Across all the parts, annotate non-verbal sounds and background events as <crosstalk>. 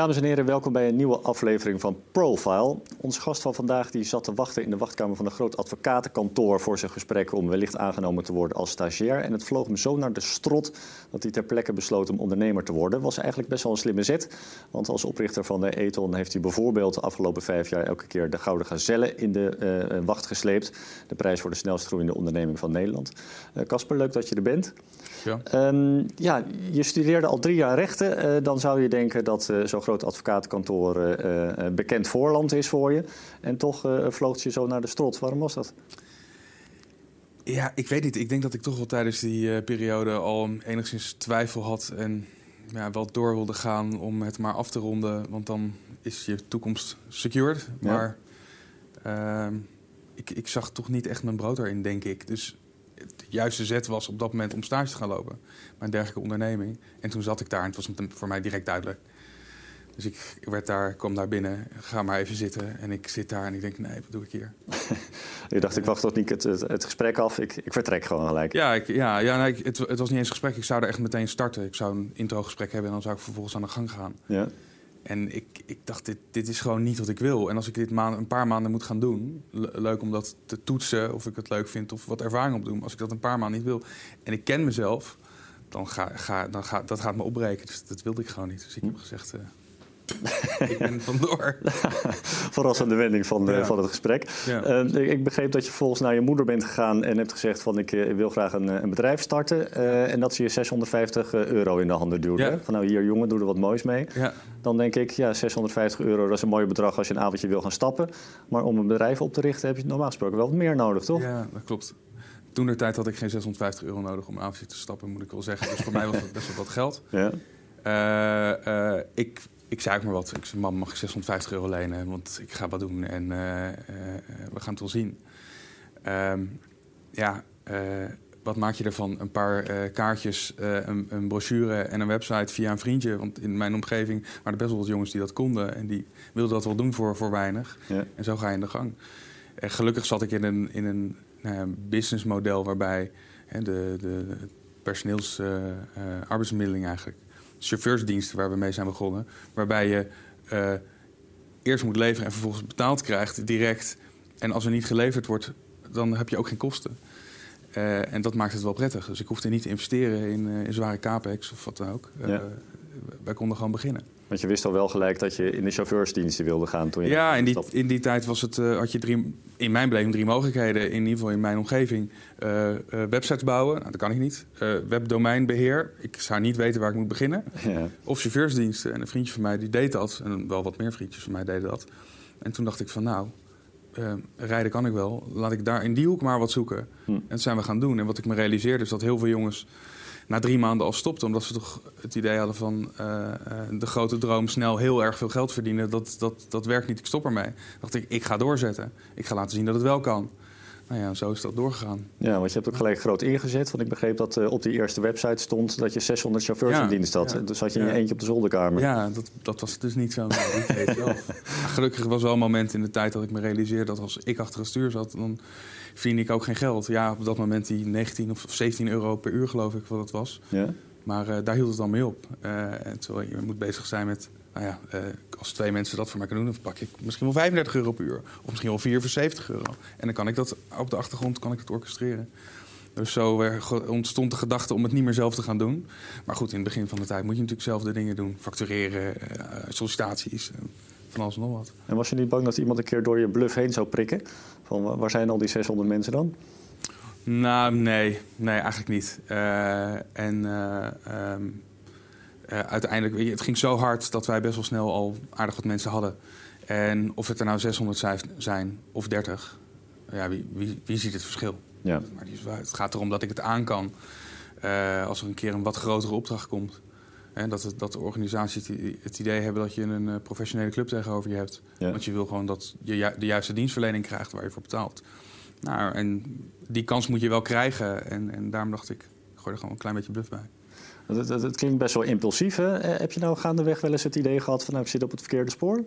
Dames en heren, welkom bij een nieuwe aflevering van Profile. Onze gast van vandaag die zat te wachten in de wachtkamer van een groot advocatenkantoor voor zijn gesprek om wellicht aangenomen te worden als stagiair. En het vloog hem zo naar de strot dat hij ter plekke besloot om ondernemer te worden. Was eigenlijk best wel een slimme zet, want als oprichter van de Eton heeft hij bijvoorbeeld de afgelopen vijf jaar elke keer de Gouden Gazelle in de uh, wacht gesleept. De prijs voor de snelst groeiende onderneming van Nederland. Casper, uh, leuk dat je er bent. Ja. Um, ja, je studeerde al drie jaar rechten. Uh, dan zou je denken dat uh, zo'n groot advocatenkantoor uh, bekend voorland is voor je. En toch vloog je zo naar de strot. Waarom was dat? Ja, ik weet niet. Ik denk dat ik toch wel tijdens die periode al enigszins twijfel had. En ja, wel door wilde gaan om het maar af te ronden. Want dan is je toekomst secured. Ja. Maar ehm, ik, ik zag toch niet echt mijn brood erin, denk ik. Dus de juiste zet was op dat moment om stage te gaan lopen. Bij een dergelijke onderneming. En toen zat ik daar en het was voor mij direct duidelijk. Dus ik, werd daar, kwam daar binnen, ga maar even zitten. En ik zit daar en ik denk, nee, wat doe ik hier? <laughs> je dacht, ik wacht toch niet het, het, gesprek af, ik, ik vertrek gewoon gelijk. Ja, ik, ja, ja nee, het, het, was niet eens een gesprek. Ik zou er echt meteen starten. Ik zou een intro-gesprek hebben en dan zou ik vervolgens aan de gang gaan. Ja. En ik, ik dacht, dit, dit is gewoon niet wat ik wil. En als ik dit maand, een paar maanden moet gaan doen, leuk om dat te toetsen, of ik het leuk vind, of wat ervaring opdoen. Als ik dat een paar maanden niet wil en ik ken mezelf, dan ga, ga, dan ga, dat gaat me opbreken. Dus dat wilde ik gewoon niet. Dus ik heb gezegd, uh, ik ben vandoor. <laughs> Verrassende wending van, ja. van het gesprek. Ja. Uh, ik begreep dat je volgens naar je moeder bent gegaan en hebt gezegd van ik uh, wil graag een, een bedrijf starten. Uh, en dat ze je 650 euro in de handen duwde. Ja. Van nou hier jongen, doe er wat moois mee. Dan denk ik, ja 650 euro dat is een mooi bedrag als je een avondje wil gaan stappen. Maar om een bedrijf op te richten heb je normaal gesproken wel wat meer nodig, toch? Ja, dat klopt. Toen de tijd had ik geen 650 euro nodig om een avondje te stappen, moet ik wel zeggen. Dus voor mij was dat best wel wat geld. Ja. ik ik zei ook maar wat. Ik zei, mam, mag ik 650 euro lenen? Want ik ga wat doen en uh, uh, we gaan het wel zien. Um, ja, uh, wat maak je ervan? Een paar kaartjes, een, een, brochure en een website via een vriendje. Want in mijn omgeving waren er best wel wat jongens die dat konden. En die wilden dat wel doen voor, voor weinig. Ja. En zo ga je in de gang. En gelukkig zat ik in een, in een nou businessmodel waarbij hè, de, de personeels arbeidsmiddeling eigenlijk chauffeursdiensten waar we mee zijn begonnen. Waarbij je uh, eerst moet leveren en vervolgens betaald krijgt direct. En als er niet geleverd wordt, dan heb je ook geen kosten. Uh, en dat maakt het wel prettig. Dus ik hoefde niet te investeren in, uh, in zware capex of wat dan ook. Ja. Wij konden gewoon beginnen. Want je wist al wel gelijk dat je in de chauffeursdiensten wilde gaan toen je. Ja, in die, in die tijd was het, uh, had je drie, in mijn beleving drie mogelijkheden. In ieder geval in mijn omgeving. Uh, uh, websites bouwen, nou, dat kan ik niet. webdomeinbeheer, ik zou niet weten waar ik moet beginnen. Ja. Of chauffeursdiensten. En een vriendje van mij die deed dat. En wel wat meer vriendjes van mij deden dat. En toen dacht ik van nou, rijden kan ik wel. Laat ik daar in die hoek maar wat zoeken. Hm. En dat zijn we gaan doen. En wat ik me realiseerde is dat heel veel jongens na drie maanden al stopten. Omdat ze toch het idee hadden van uh, de grote droom snel heel erg veel geld verdienen. Dat, dat, dat werkt niet, ik stop ermee. dacht ik, ik ga doorzetten. Ik ga laten zien dat het wel kan. Nou ja, zo is dat doorgegaan. Ja, want je hebt ook gelijk groot ingezet. Want ik begreep dat uh, op die eerste website stond dat je 600 chauffeurs in dienst had. Ja, dus had je in je eentje op de zolderkamer. Ja, dat, dat was dus niet zo. <laughs> gelukkig was wel een moment in de tijd dat ik me realiseerde dat als ik achter het stuur zat, dan verdien ik ook geen geld. Ja, op dat moment die 19 of 17 euro per uur geloof ik wat het was. Ja. Maar uh, daar hield het dan mee op. Uh, terwijl je moet bezig zijn met, nou ja, uh, als twee mensen dat voor mij kunnen doen, dan pak ik misschien wel 35 euro per uur. Of misschien wel 4 voor 70 euro. En dan kan ik dat op de achtergrond kan ik het orchestreren. Dus zo ontstond de gedachte om het niet meer zelf te gaan doen. Maar goed, in het begin van de tijd moet je natuurlijk zelf de dingen doen. Factureren, sollicitaties, van alles en nog wat. En was je niet bang dat iemand een keer door je bluff heen zou prikken? Van waar zijn al die 600 mensen dan? Nou, nee. Nee, eigenlijk niet. Uh, en uh, um, uh, uiteindelijk, weet je, het ging zo hard dat wij best wel snel al aardig wat mensen hadden. En of het er nou 600 zijn of 30, ja, wie, wie, wie ziet het verschil? Ja. Maar het gaat erom dat ik het aan kan als er een keer een wat grotere opdracht komt. En dat, dat de organisaties het idee hebben dat je een uh, professionele club tegenover je hebt. Want je wil gewoon dat je de juiste dienstverlening krijgt waar je voor betaalt. Nou, en die kans moet je wel krijgen. En, en daarom dacht ik, ik gooi er gewoon een klein beetje bluff bij. Het klinkt best wel impulsief. Hè? Eh, heb je nou gaandeweg wel eens het idee gehad van nou, ik zit op het verkeerde spoor?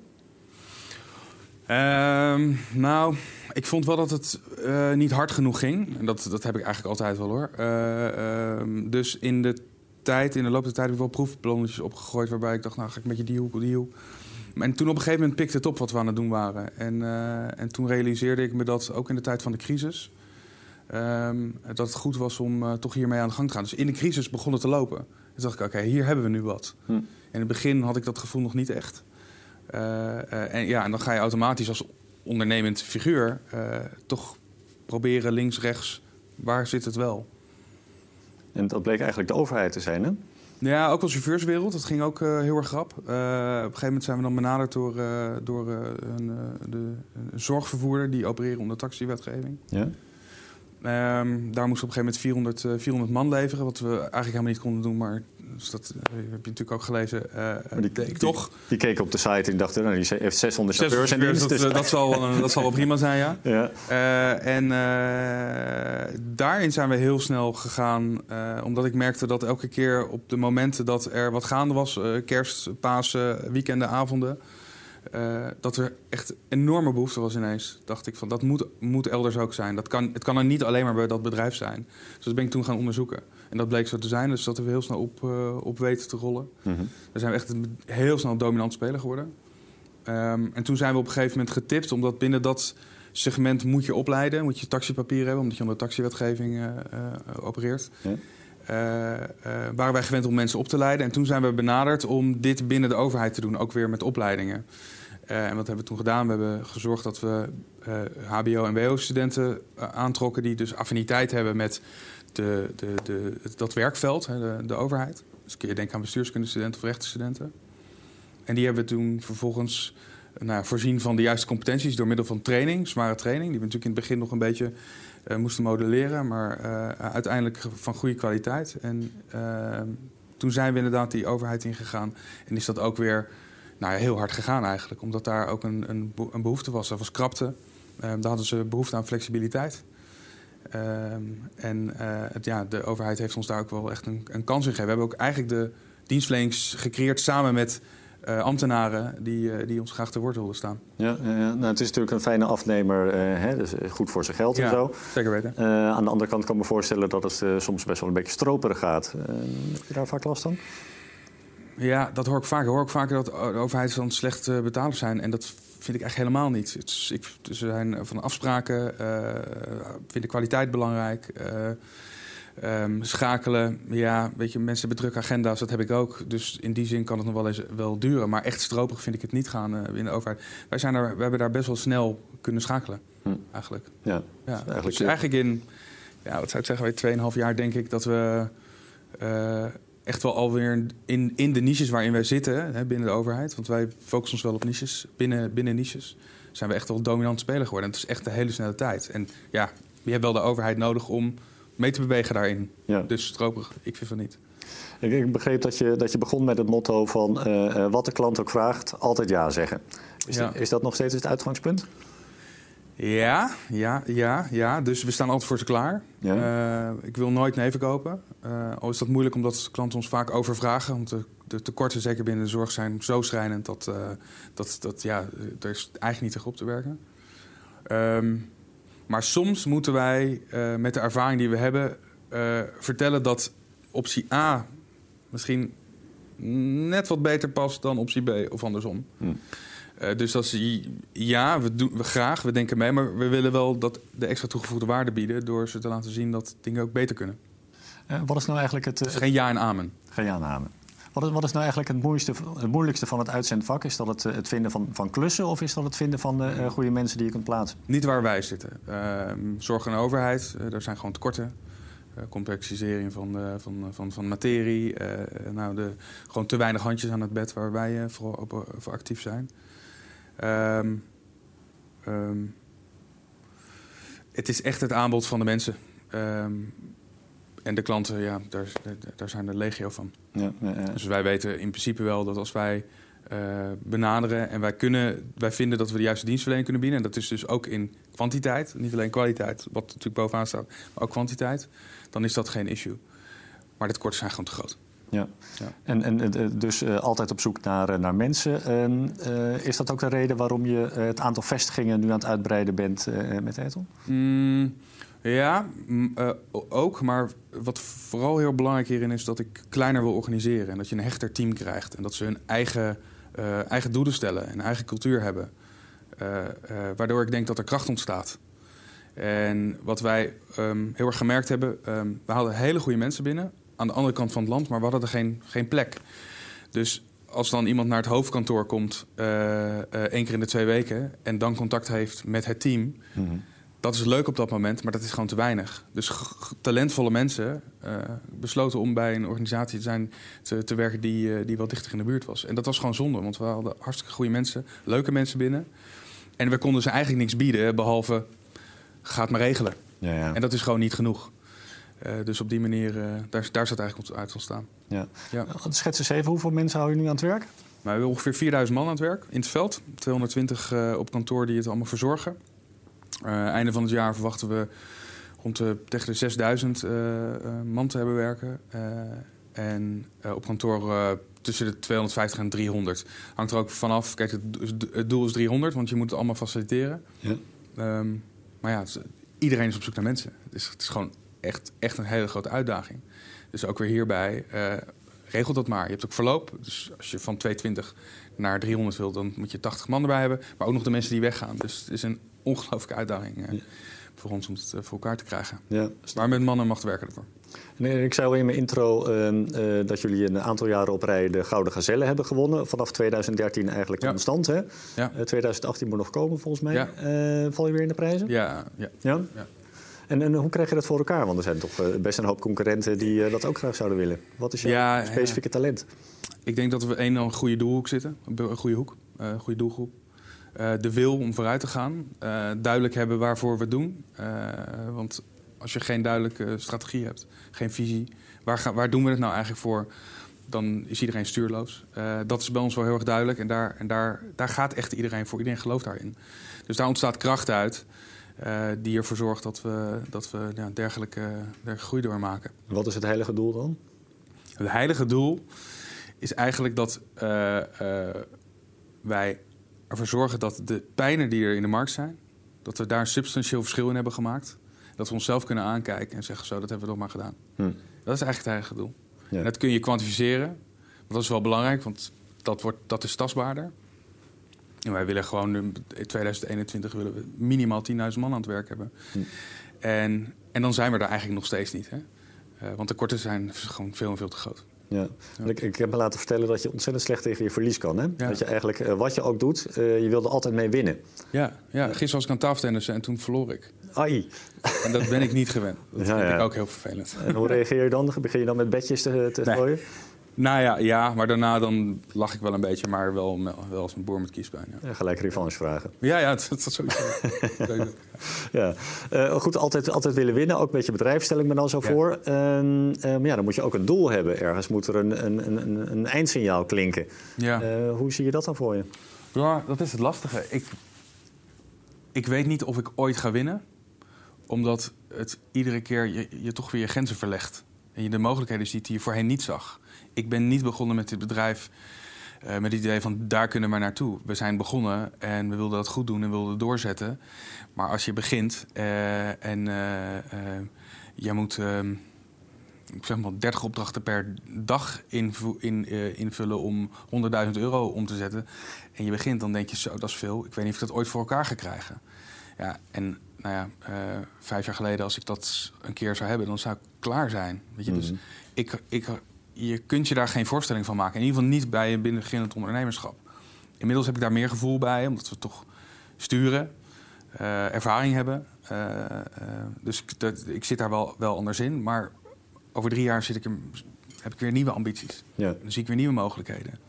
Um, nou, ik vond wel dat het uh, niet hard genoeg ging. En dat, dat heb ik eigenlijk altijd wel hoor. Uh, uh, dus in de tijd, in de loop der tijd, heb ik wel proefballonnetjes opgegooid... waarbij ik dacht, nou ga ik met je die hoek, die hoek. En toen op een gegeven moment pikte het op wat we aan het doen waren. En, uh, en toen realiseerde ik me dat, ook in de tijd van de crisis... Um, dat het goed was om uh, toch hiermee aan de gang te gaan. Dus in de crisis begon het te lopen. Toen dacht ik, oké, okay, hier hebben we nu wat. Hm. In het begin had ik dat gevoel nog niet echt. Uh, en, ja, en dan ga je automatisch als ondernemend figuur toch proberen links, rechts, waar zit het wel? En dat bleek eigenlijk de overheid te zijn, hè? Ja, ook wel chauffeurswereld. Dat ging ook uh, heel erg grap. Uh, op een gegeven moment zijn we dan benaderd door, uh, door een, de, een zorgvervoerder... die opereren onder taxiwetgeving. Ja. Um, daar moesten we op een gegeven moment 400, 400 man leveren... wat we eigenlijk helemaal niet konden doen, maar dus dat heb je natuurlijk ook gelezen. Uh, die, die, toch? Die, keken op de site en dachten, nou, die heeft 600 chauffeurs en dienst. Dat, dus. dat, zal, dat zal wel prima zijn, ja. <laughs> ja. Uh, en uh, daarin zijn we heel snel gegaan, omdat ik merkte dat elke keer op de momenten dat er wat gaande was, kerst, Pasen, weekenden, avonden, dat er echt enorme behoefte was ineens. Dacht ik van, dat moet, moet elders ook zijn. Dat kan, het kan er niet alleen maar bij dat bedrijf zijn. Dus dat ben ik toen gaan onderzoeken. En dat bleek zo te zijn, dus dat we heel snel op, uh, op weten te rollen. Mm -hmm. Daar zijn we echt heel snel dominant speler geworden. Um, en toen zijn we op een gegeven moment getipt, omdat binnen dat segment moet je opleiden, moet je taxipapier hebben, omdat je onder taxiwetgeving uh, uh, opereert. Ja. waren wij gewend om mensen op te leiden. En toen zijn we benaderd om dit binnen de overheid te doen, ook weer met opleidingen. En wat hebben we toen gedaan? We hebben gezorgd dat we HBO- en WO-studenten aantrokken die dus affiniteit hebben met de, de, de, dat werkveld, de, de overheid. Dus kun je denken aan bestuurskundestudenten of rechtenstudenten. En die hebben we toen vervolgens nou, voorzien van de juiste competenties door middel van training, zware training, die we natuurlijk in het begin nog een beetje moesten modelleren, maar uiteindelijk van goede kwaliteit. En toen zijn we inderdaad die overheid ingegaan en is dat ook weer nou, heel hard gegaan eigenlijk, omdat daar ook een, een, een behoefte was. Er was krapte, daar hadden ze behoefte aan flexibiliteit. Um, en uh, het, ja, de overheid heeft ons daar ook wel echt een, een, kans in gegeven. We hebben ook eigenlijk de dienstverlening gecreëerd samen met uh, ambtenaren die, uh, die ons graag te woord wilden staan. Ja, nou, het is natuurlijk een fijne afnemer, hè, dus goed voor zijn geld ja, en zo. Zeker weten. aan de andere kant kan ik me voorstellen dat het soms best wel een beetje stroperig gaat. heb je daar vaak last van? Ja, dat hoor ik vaker. Hoor ik vaker dat de overheid dan slecht betalers zijn. En dat vind ik echt helemaal niet. Het is, ik, er zijn van afspraken, uh, vind ik kwaliteit belangrijk. Uh, um, schakelen, ja, weet je, mensen hebben drukke agenda's, dat heb ik ook. Dus in die zin kan het nog wel eens wel duren. Maar echt stropig vind ik het niet gaan in de overheid. Wij, zijn er, we hebben daar best wel snel kunnen schakelen, hm. eigenlijk. Ja, ja. eigenlijk, dus eigenlijk in, ja, wat zou ik zeggen, 2,5 jaar denk ik dat we echt wel alweer in, in de niches waarin wij zitten hè, binnen de overheid. Want wij focussen ons wel op niches. Binnen, binnen niches zijn we echt wel dominant speler geworden. En het is echt een hele snelle tijd. En ja, je hebt wel de overheid nodig om mee te bewegen daarin. Ja. Dus stropig, ik vind van niet. Ik, ik begreep dat je, dat je begon met het motto van uh, wat de klant ook vraagt, altijd ja zeggen. Is, ja. is dat nog steeds het uitgangspunt? Ja, ja, ja, ja. Dus we staan altijd voor ze klaar. Ja. Uh, ik wil nooit nee verkopen. Uh, al is dat moeilijk omdat klanten ons vaak overvragen. Want de, de tekorten, zeker binnen de zorg, zijn zo schrijnend dat, uh, dat, dat ja, er is eigenlijk niet tegen op te werken. Um, maar soms moeten wij met de ervaring die we hebben vertellen dat optie A misschien net wat beter past dan optie B of andersom. Hm. Uh, dus dat is, ja, we doen we graag, we denken mee, maar we willen wel dat de extra toegevoegde waarde bieden door ze te laten zien dat dingen ook beter kunnen. Uh, wat is nou eigenlijk het. Uh, geen ja en amen. Geen ja en amen. Wat is, wat is nou eigenlijk het moeilijkste, het moeilijkste van het uitzendvak? Is dat het, het vinden van, van klussen of is dat het vinden van goede mensen die je kunt plaatsen? Niet waar wij zitten. Ehm, zorg en overheid, daar zijn gewoon tekorten. complexisering van, van, van, van materie. nou, de, gewoon te weinig handjes aan het bed waar wij op, voor actief zijn. Um, um, het is echt het aanbod van de mensen. Um, en de klanten, ja, daar, daar zijn er legio van. Ja, ja, ja. Dus wij weten in principe wel dat als wij uh, benaderen en wij, kunnen, wij vinden dat we de juiste dienstverlening kunnen bieden, en dat is dus ook in kwantiteit, niet alleen kwaliteit, wat natuurlijk bovenaan staat, maar ook kwantiteit, dan is dat geen issue. Maar de tekorten zijn gewoon te groot. Ja. ja. En, en dus uh, altijd op zoek naar, naar mensen. Uh, is dat ook de reden waarom je het aantal vestigingen nu aan het uitbreiden bent met Etel? Mm, Ja, uh, ook. Maar wat vooral heel belangrijk hierin is dat ik kleiner wil organiseren. En dat je een hechter team krijgt. En dat ze hun eigen, eigen doelen stellen en eigen cultuur hebben. Waardoor ik denk dat er kracht ontstaat. En wat wij um, heel erg gemerkt hebben, um, we hadden hele goede mensen binnen aan de andere kant van het land, maar we hadden er geen, geen plek. Dus als dan iemand naar het hoofdkantoor komt, uh, één keer in de twee weken, en dan contact heeft met het team, mm dat is leuk op dat moment, maar dat is gewoon te weinig. Dus talentvolle mensen uh, besloten om bij een organisatie te, zijn, te, te werken die, die wat dichter in de buurt was. En dat was gewoon zonde, want we hadden hartstikke goede mensen, leuke mensen binnen. En we konden ze eigenlijk niks bieden, behalve gaat maar regelen. Ja, ja. En dat is gewoon niet genoeg. Uh, dus op die manier, uh, daar, daar staat eigenlijk uit ontstaan. Ja. Ja. Schets eens even, hoeveel mensen hou je nu aan het werk? Maar we hebben ongeveer 4000 man aan het werk in het veld. 220 uh, op kantoor die het allemaal verzorgen. einde van het jaar verwachten we rond de, tegen de 6000 man te hebben werken. en op kantoor tussen de 250 en 300. Hangt er ook vanaf. Kijk, het, het, doel is 300, want je moet het allemaal faciliteren. Ja. Um, maar ja, iedereen is op zoek naar mensen. Dus het is gewoon echt, echt een hele grote uitdaging. Dus ook weer hierbij, uh, regel dat maar. Je hebt ook verloop. Dus als je van 220 naar 300 wil, dan moet je 80 man erbij hebben. Maar ook nog de mensen die weggaan. Dus het is een ongelooflijke uitdaging uh, voor ons om het uh, voor elkaar te krijgen. Ja. Maar met mannen mag werken ervoor. Nee, ik zei al in mijn intro uh, dat jullie een aantal jaren op rij de Gouden Gazelle hebben gewonnen. Vanaf 2013 eigenlijk ja. constant. Hè? Ja. 2018 moet nog komen volgens mij. Ja. val je weer in de prijzen? Ja. ja. ja? En, en, hoe krijg je dat voor elkaar? Want er zijn toch best een hoop concurrenten die dat ook graag zouden willen. Wat is jouw specifieke talent? Ik denk dat we een, een goede doelhoek zitten. Een goede hoek, een goede doelgroep. Uh, de wil om vooruit te gaan. Uh, duidelijk hebben waarvoor we het doen. Uh, want als je geen duidelijke strategie hebt, geen visie, waar, ga, waar doen we het nou eigenlijk voor? Dan is iedereen stuurloos. Dat is bij ons wel heel erg duidelijk. En, daar, en daar, daar gaat echt iedereen voor. Iedereen gelooft daarin. Dus daar ontstaat kracht uit. Uh, die ervoor zorgt dat we, dat we ja, dergelijke, dergelijke groei doormaken. Wat is het heilige doel dan? Het heilige doel is eigenlijk dat uh, wij ervoor zorgen dat de pijnen die er in de markt zijn, dat we daar een substantieel verschil in hebben gemaakt dat we onszelf kunnen aankijken en zeggen: Zo, dat hebben we toch maar gedaan. Hm. Dat is eigenlijk het eigen doel. Ja. En dat kun je kwantificeren. Want dat is wel belangrijk, want dat, wordt, dat is tastbaarder. Wij willen gewoon in 2021 willen we minimaal 10.000 man aan het werk hebben. Hm. En, en dan zijn we daar eigenlijk nog steeds niet. Hè? Uh, want de korten zijn gewoon veel en veel te groot. Ja. Ik, ik, heb me laten vertellen dat je ontzettend slecht tegen je verlies kan. Hè? Dat je eigenlijk, uh, wat je ook doet, uh, je wilde altijd mee winnen. Ja, ja. gisteren was ik aan tafeltennissen en toen verloor ik. Ai. En dat ben ik niet gewend. <laughs> Dat ja, vind ik ook heel vervelend. En hoe reageer je dan? Begin je dan met bedjes te, te nee. gooien? Nou ja, ja, maar daarna dan lach ik wel een beetje, maar wel, wel als een boer met kiespijn. Ja. Ja, gelijk revanche vragen. Ja, ja, dat, dat sowieso. <laughs> ja. Uh, goed, altijd, altijd willen winnen, ook met je bedrijf stel ik me dan zo voor. Uh, uh, ja, dan moet je ook een doel hebben. Ergens moet er een, een, een, een eindsignaal klinken. Ja. Eh, hoe zie je dat dan voor je? Ja, dat is het lastige. Ik, ik weet niet of ik ooit ga winnen omdat het iedere keer je, je toch weer je grenzen verlegt. En je de mogelijkheden ziet die je voorheen niet zag. Ik ben niet begonnen met dit bedrijf uh, met het idee van daar kunnen we naartoe. We zijn begonnen en we wilden dat goed doen en wilden doorzetten. Maar als je begint uh, en uh, je moet ehm, ik zeg maar 30 opdrachten per dag in, invullen om 100.000 euro om te zetten. En je begint, dan denk je zo, dat is veel. Ik weet niet of ik dat ooit voor elkaar ga krijgen. Ja, en nou ja, uh, vijf jaar geleden, als ik dat een keer zou hebben, dan zou ik klaar zijn. Weet je? Mm -hmm. Dus mhm. ik, ik, je kunt je daar geen voorstelling van maken. In ieder geval niet bij een beginnend ondernemerschap. Inmiddels heb ik daar meer gevoel bij, omdat we toch sturen, uh, ervaring hebben. Uh, dus dat, ik zit daar wel, wel anders in. Maar over drie jaar zit ik heb ik weer nieuwe ambities. Ja. Dan zie ik weer nieuwe mogelijkheden.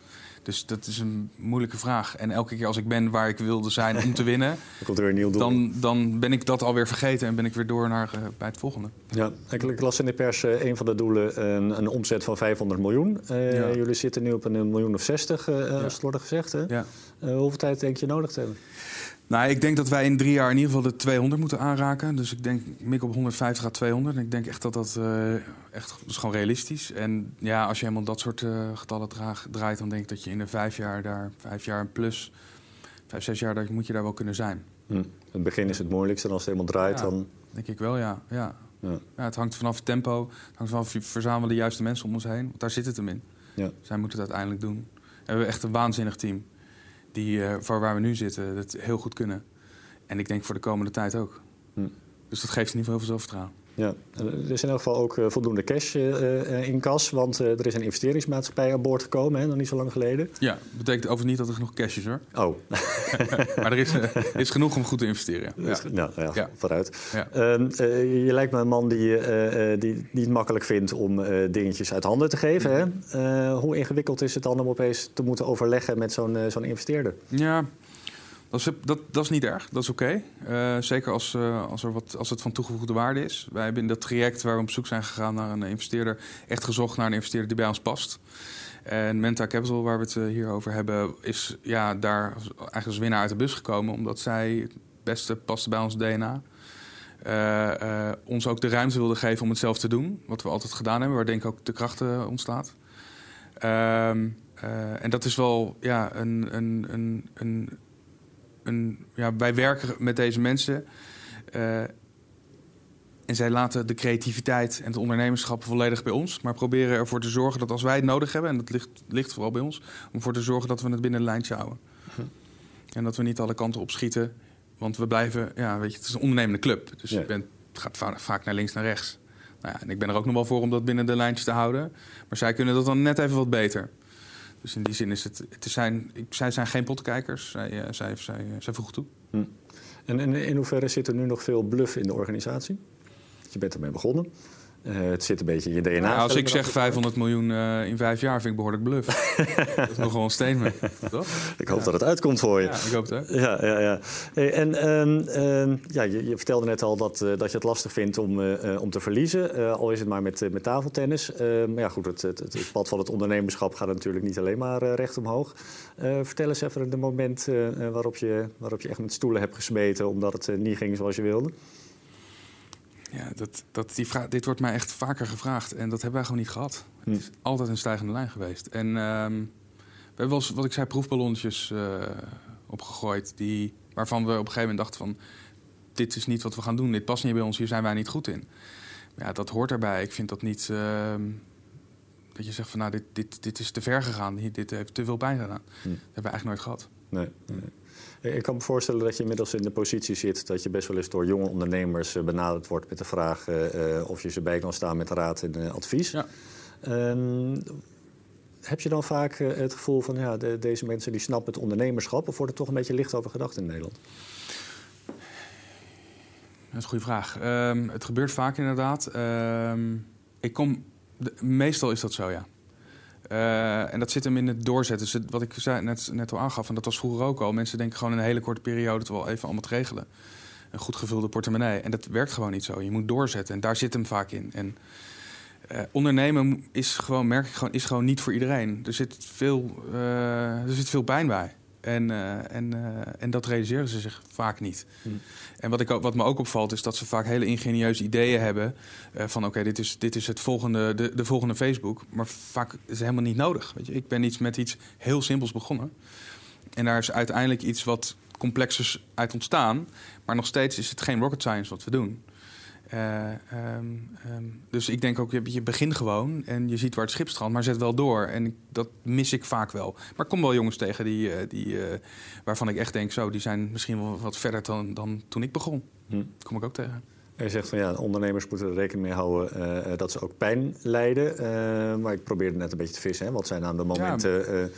Dus dat is een moeilijke vraag. En elke keer als ik ben waar ik wilde zijn om te <laughs> winnen, dan, komt er weer een nieuw doel. Dan, dan ben ik dat alweer vergeten en ben ik weer door naar uh, bij het volgende. Ja, ik las in de pers uh, een van de doelen een, een omzet van 500 miljoen. Uh, ja. Jullie zitten nu op een miljoen of 60, ja. als het wordt gezegd. Hè? Ja. hoeveel tijd denk je nodig te hebben? Nou, ik denk dat wij in drie jaar in ieder geval de 200 moeten aanraken. Dus ik denk, mik op 150 à 200. En ik denk echt dat dat uh, echt, dat is gewoon realistisch. En ja, als je helemaal dat soort uh, getallen draag, draait, dan denk ik dat je in de vijf jaar daar, vijf jaar plus, vijf, zes jaar, daar moet je daar wel kunnen zijn. Hm. Het begin is het moeilijkste en als het helemaal draait, Ja. dan... Denk ik wel, ja. ja. Ja. Ja, het hangt vanaf het tempo. Het hangt vanaf je verzamelen de juiste mensen om ons heen. Want daar zit het hem in. Ja. Zij moeten het uiteindelijk doen. En we hebben echt een waanzinnig team. Die eh, voor waar we nu zitten, het heel goed kunnen. En ik denk voor de komende tijd ook. Hm. Dus dat geeft in ieder geval heel veel zelfvertrouwen. Ja, er is in elk geval ook eh, voldoende cash eh, eh, in kas. Want er is een investeringsmaatschappij aan boord gekomen, hè, nog niet zo lang geleden. Ja, betekent overigens niet dat er genoeg cash is hoor. Oh, <laughs> Maar er is, is genoeg om goed te investeren. Ja. ja. Nou, ja, Ja. vooruit. Ja. Ehm, eh, je lijkt me een man die, eh, die niet makkelijk vindt om dingetjes uit handen te geven. Hè? Hoe ingewikkeld is het dan om opeens te moeten overleggen met zo'n zo'n investeerder? Ja, dat is, dat, dat is niet erg. Dat is oké. Eh, zeker als, eh, als, er wat, als het van toegevoegde waarde is. Wij hebben in dat traject waar we op zoek zijn gegaan naar een investeerder... echt gezocht naar een investeerder die bij ons past. En Menta Capital, waar we het eh, hier over hebben... is ja, daar eigenlijk als winnaar uit de bus gekomen... omdat zij het beste paste bij ons DNA... ons ook de ruimte wilde geven om het zelf te doen. Wat we altijd gedaan hebben, waar denk ik ook de kracht eh, ontstaat. Ehm, eh, en dat is wel ja, een, een, een, een, een, ja, wij werken met deze mensen. eh, en zij laten de creativiteit en het ondernemerschap volledig bij ons. Maar proberen ervoor te zorgen dat als wij het nodig hebben, en dat ligt, ligt vooral bij ons, om ervoor te zorgen dat we het binnen een lijntje houden. En dat we niet alle kanten op schieten. Want we blijven, ja, weet je, het is een ondernemende club. Dus Ja. je bent, het gaat va- vaak naar links, naar rechts. Nou ja, en ik ben er ook nog wel voor om dat binnen de lijntjes te houden. Maar zij kunnen dat dan net even wat beter. Dus in die zin is het. het zijn, zij zijn geen potkijkers. Zij, eh, zij, eh, zij voegen toe. En, en in hoeverre zit er nu nog veel bluff in de organisatie? Je bent ermee begonnen. Eh, het zit een beetje in je DNA. Nou, als ik zeg dan 500 miljoen eh, in vijf jaar, vind ik behoorlijk bluff. <laughs> dat is nogal een statement, toch? Ik hoop dat het uitkomt voor je. Ja, ik hoop het. hè. Ja, ja, ja. Hey, En ehm, ehm, ja, je, je vertelde net al dat, eh, dat je het lastig vindt om, eh, eh, om te verliezen. Eh, al is het maar met, eh, met tafeltennis. Eh, maar ja, goed, het, het, het, het pad van het ondernemerschap gaat natuurlijk niet alleen maar recht omhoog. Eh, vertel eens even de moment waarop, je, waarop je echt met stoelen hebt gesmeten... omdat het niet ging zoals je wilde. Ja, dat, dat, die vraag, dit wordt mij echt vaker gevraagd. En dat hebben wij gewoon niet gehad. Hm. Het is altijd een stijgende lijn geweest. En ehm, we hebben wel eens, wat ik zei, proefballonnetjes eh, opgegooid. Die, waarvan we op een gegeven moment dachten van... dit is niet wat we gaan doen, dit past niet bij ons, hier zijn wij niet goed in. Ja, dat hoort erbij. Ik vind dat niet... ehm, dat je zegt van, nou, dit, dit, dit is te ver gegaan. Dit heeft te veel pijn gedaan. Hm. Dat hebben we eigenlijk nooit gehad. Nee, nee. Eh, Ik kan me voorstellen dat je inmiddels in de positie zit... dat je best wel eens door jonge ondernemers eh, benaderd wordt met de vraag... eh, of je ze bij kan staan met raad en advies. Ja. Ehm, heb je dan vaak het gevoel van ja, de- deze mensen die snappen het ondernemerschap, of wordt er toch een beetje licht over gedacht in Nederland? Dat is een goede vraag. Ehm, het gebeurt vaak inderdaad. Ehm, ik kom, de- meestal is dat zo, ja. Eh, en dat zit hem in het doorzetten. Dus wat ik net, net al aangaf, en dat was vroeger ook al. Mensen denken gewoon in een hele korte periode het wel even allemaal te regelen. Een goed gevulde portemonnee. En dat werkt gewoon niet zo. Je moet doorzetten. En daar zit hem vaak in. En eh, ondernemen is gewoon, merk ik gewoon, is gewoon niet voor iedereen. Er zit veel, eh, er zit veel pijn bij. En, eh, en, eh, en dat realiseren ze zich vaak niet. Hmm. En wat, ik, ook- wat me ook opvalt is dat ze vaak hele ingenieuze ideeën hebben. eh, van oké, dit, is, dit is het volgende, de, de volgende Facebook. Maar vaak is het helemaal niet nodig. Weet je? Ik ben iets met iets heel simpels begonnen. En daar is uiteindelijk iets wat complexers uit ontstaan. Maar nog steeds is het geen rocket science wat we doen. Eh, ehm, ehm, dus ik denk ook, je, je begint gewoon en je ziet waar het schip strandt, maar zet wel door. En ik- dat mis ik vaak wel. Maar ik kom wel jongens tegen die, eh, die, eh, waarvan ik echt denk, zo, die zijn misschien wel wat verder dan, dan toen ik begon. Hm. Dat kom ik ook tegen. En je zegt van ja, ondernemers moeten er rekening mee houden dat ze ook pijn lijden. Maar ik probeerde net een beetje te vissen. Hè? Wat zijn nou de momenten?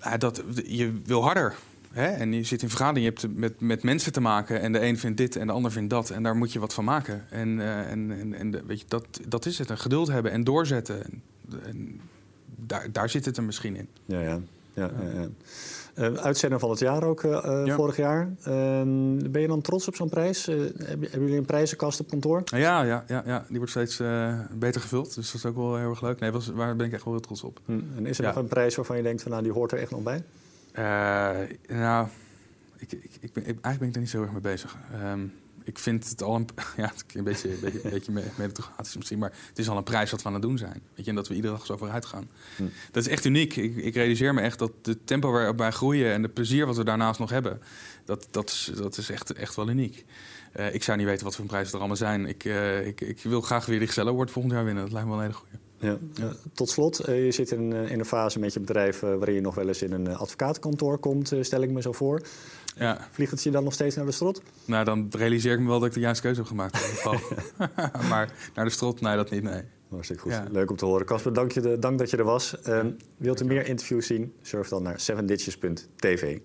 Ja, dat, je wil harder. Hè? En je zit in vergadering, je hebt met, met mensen te maken. En de een vindt dit en de ander vindt dat. En daar moet je wat van maken. En, eh, en, en, weet je, dat, dat is het. Een geduld hebben en doorzetten. En, en daar, daar zit het er misschien in. ja, ja. ja, ja, ja. Eh, uitzender van het jaar ook eh, Ja. vorig jaar. Ehm, ben je dan trots op zo'n prijs? Hebben, jullie een prijzenkast op kantoor? Ja, ja, ja, ja. die wordt steeds beter gevuld. Dus dat is ook wel heel erg leuk. Nee, was, daar ben ik echt wel heel trots op. Hm. En is er nog een prijs waarvan je denkt van nou die hoort er echt nog bij? Eh, nou, ik, ik, ik ben, ik- eigenlijk ben ik er niet zo erg mee bezig. Ehm, ik vind het al een, <laughs> ja, het een beetje, een beetje, een beetje meritocratisch misschien, maar het is al een prijs wat we aan het doen zijn. Weet je, en dat we iedere dag zo vooruit gaan. Hm. Dat is echt uniek. Ik, ik realiseer me echt dat de tempo waarop wij groeien en de plezier wat we daarnaast nog hebben, dat, dat, is, dat is echt, echt wel uniek. Uh, ik zou niet weten wat voor prijzen er allemaal zijn. Ik, uh, ik, ik wil graag weer de Gezello Award volgend jaar winnen. Dat lijkt me wel een hele goede. Ja. Tot slot, eh, je zit in, eh, in, een fase met je bedrijf eh, waarin je nog wel eens in een advocatenkantoor komt, stel ik me zo voor. Ja. Vliegt het je dan nog steeds naar de strot? Nou, dan realiseer ik me wel dat ik de juiste keuze heb gemaakt. In geval. <laughs> maar naar de strot, nee, dat niet, nee. Hartstikke goed. Leuk om te horen. Casper, dank, dank dat je er was. Wilt u meer interviews zien? Surf dan naar 7ditches.tv.